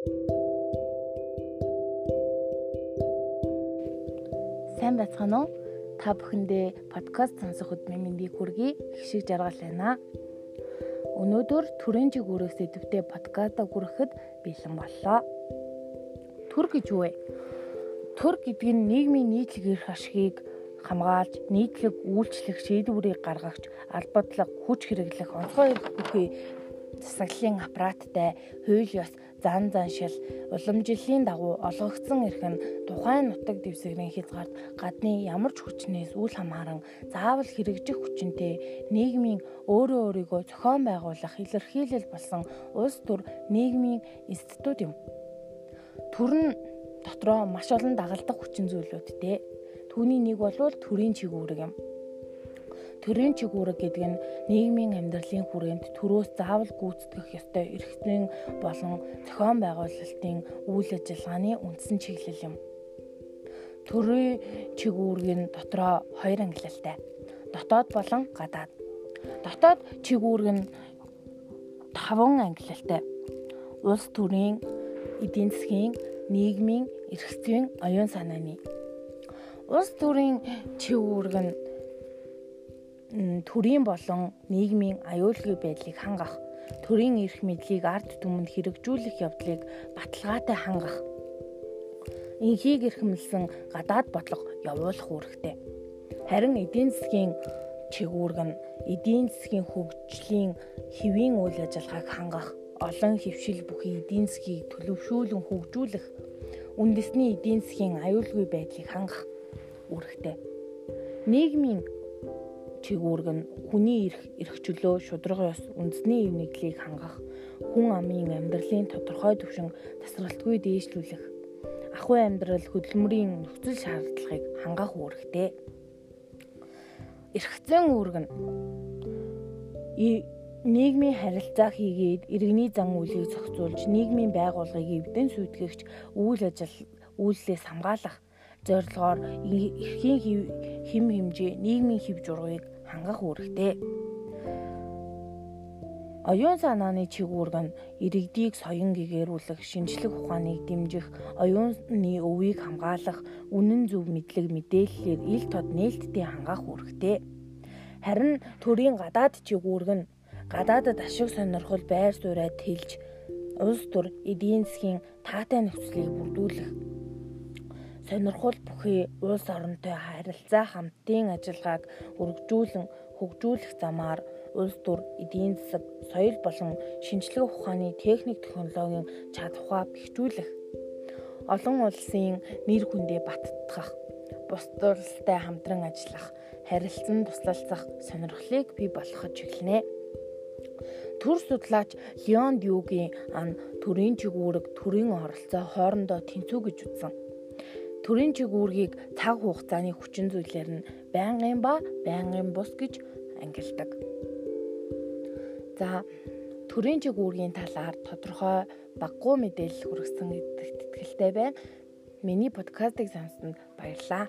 Сайн байцгаана уу? Та бүхэндээ подкаст сонсох өдмийн мэндийг хүргэе. Их шиг жаргал байна. Өнөөдөр төрийн жиг өрөх сэдвтэй подкаста хүрэхэд бэлэн боллоо. Төр гэж юу вэ? Төр гэдэг нь нийгмийн нийтлэг эрх ашгийг хамгаалж, нийтлэг үйлчлэх шийдвэрийг гаргагч, албадлаг, хүч хэрэглэх онцгой эрх бүхий засаглалын аппараттай хууль ёс зан заншил уламжлалын дагуу олгогдсон эрх нь тухайн нутаг дэвсгэрийн хязгаарт гадны ямар ч хүчнээс үл хамааран заавал хэрэгжих хүчинтэй нийгмийн өөрөө өөрийгөө зохион байгуулах илэрхийлэл болсон улс төр нийгмийн институт юм. Төр нь дотроо маш олон дагалдах хүчин зүйлүүдтэй. Түүний нэг бол төрийн чигүүрэг юм Төрийн чигүүрэг гэдэг нь нийгмийн амьдралын хүрээнд төрөөс заавал гүйцэтгэх ёстой эрхтэн болон зохион байгуулалтын үйл ажиллагааны үндсэн чиглэл юм. Төрийн чигүүрэг нь дотроо хоёр ангилалтай. Дотоод болон гадаад. Дотоод чигүүрэг нь таван ангилалтай. Улс төрийн эдийн засгийн нийгмийн эрх зүйн оюун санааны улс төрийн чигүүрэг нь төрийн болон нийгмийн аюулгүй байдлыг хангах, төрийн эрх мэдлийг ард түмэнд хэрэгжүүлэх явдлыг баталгаатай хангах. Инхийг эрхэмлсэн гадаад бодлого явуулах үүрэгтэй. Харин эдийн засгийн чигүүрг нь эдийн засгийн хөгжлийн хэвийн үйл ажиллагааг хангах, олон хөвшил бүхий эдийн засгийг төлөвшүүлэн хөгжүүлэх, үндэсний эдийн засгийн аюулгүй байдлыг хангах үүрэгтэй. Нийгмийн чигүүрг нь хүний эрх, эрх чөлөө, шударга ёс, үндэсний эв нэглийг хангах, хүн амын амьдралын тодорхой түвшин тасралтгүй дээшлүүлэх, ахуй амьдрал хөдөлмөрийн нөхцөл шаардлагыг хангах үүрэгтэй. Эрх зүйн үүрэг нь нийгмийн харилцаа хийгээд иргэний зан үйлийг зохицуулж нийгмийн байгууллагыг эвдэн сүйтгэгч үйл ажил үйлслээс хамгаалах зорилгоор эрхийн хэм хэмжээ нийгмийн хэв жургыг хангах үүрэгтэй. Оюун санааны чигүүрг нь иргэдийг соён гэгэрүүлэх, шинжлэх ухааныг дэмжих, оюуны өвийг хамгаалах, үнэн зөв мэдлэг мэдээллээр ил тод нээлттэй хангах үүрэгтэй. Харин төрийн гадаад чигүүрг нь гадаадад ашиг сонирхол байр сууриа тэлж улс төр эдийн засгийн таатай нөхцөлийг бүрдүүлэх сонирхол бүхий улс оронтой харилцаа хамтын ажиллагааг үргэлжлүүлэн хөгжүүлэх замаар улс төр эдийн засаг, соёл болон шинжлэх ухааны техник технологийн чадвараа бэхжүүлэх олон улсын нэр хүндээ баттгах, бус улстай хамтран ажиллах, харилцан туслалцах сонирхлыг бий болгоход чиглэнэ. Төр судлаач Леон Дюгийн ан төрийн чигүүрэг төрийн оролцоо хоорондоо тэнцүү гэж үзсэн төрийн чигүүргийг цаг хугацааны хүчин зүйлээр нь байнгын ба байнгын бус гэж ангилдаг. За төрийн чигүүргийн талаар тодорхой баггүй мэдээлэл хүргэсэн гэдэгт итгэлтэй байна. Миний подкастыг сонссонд баярлалаа.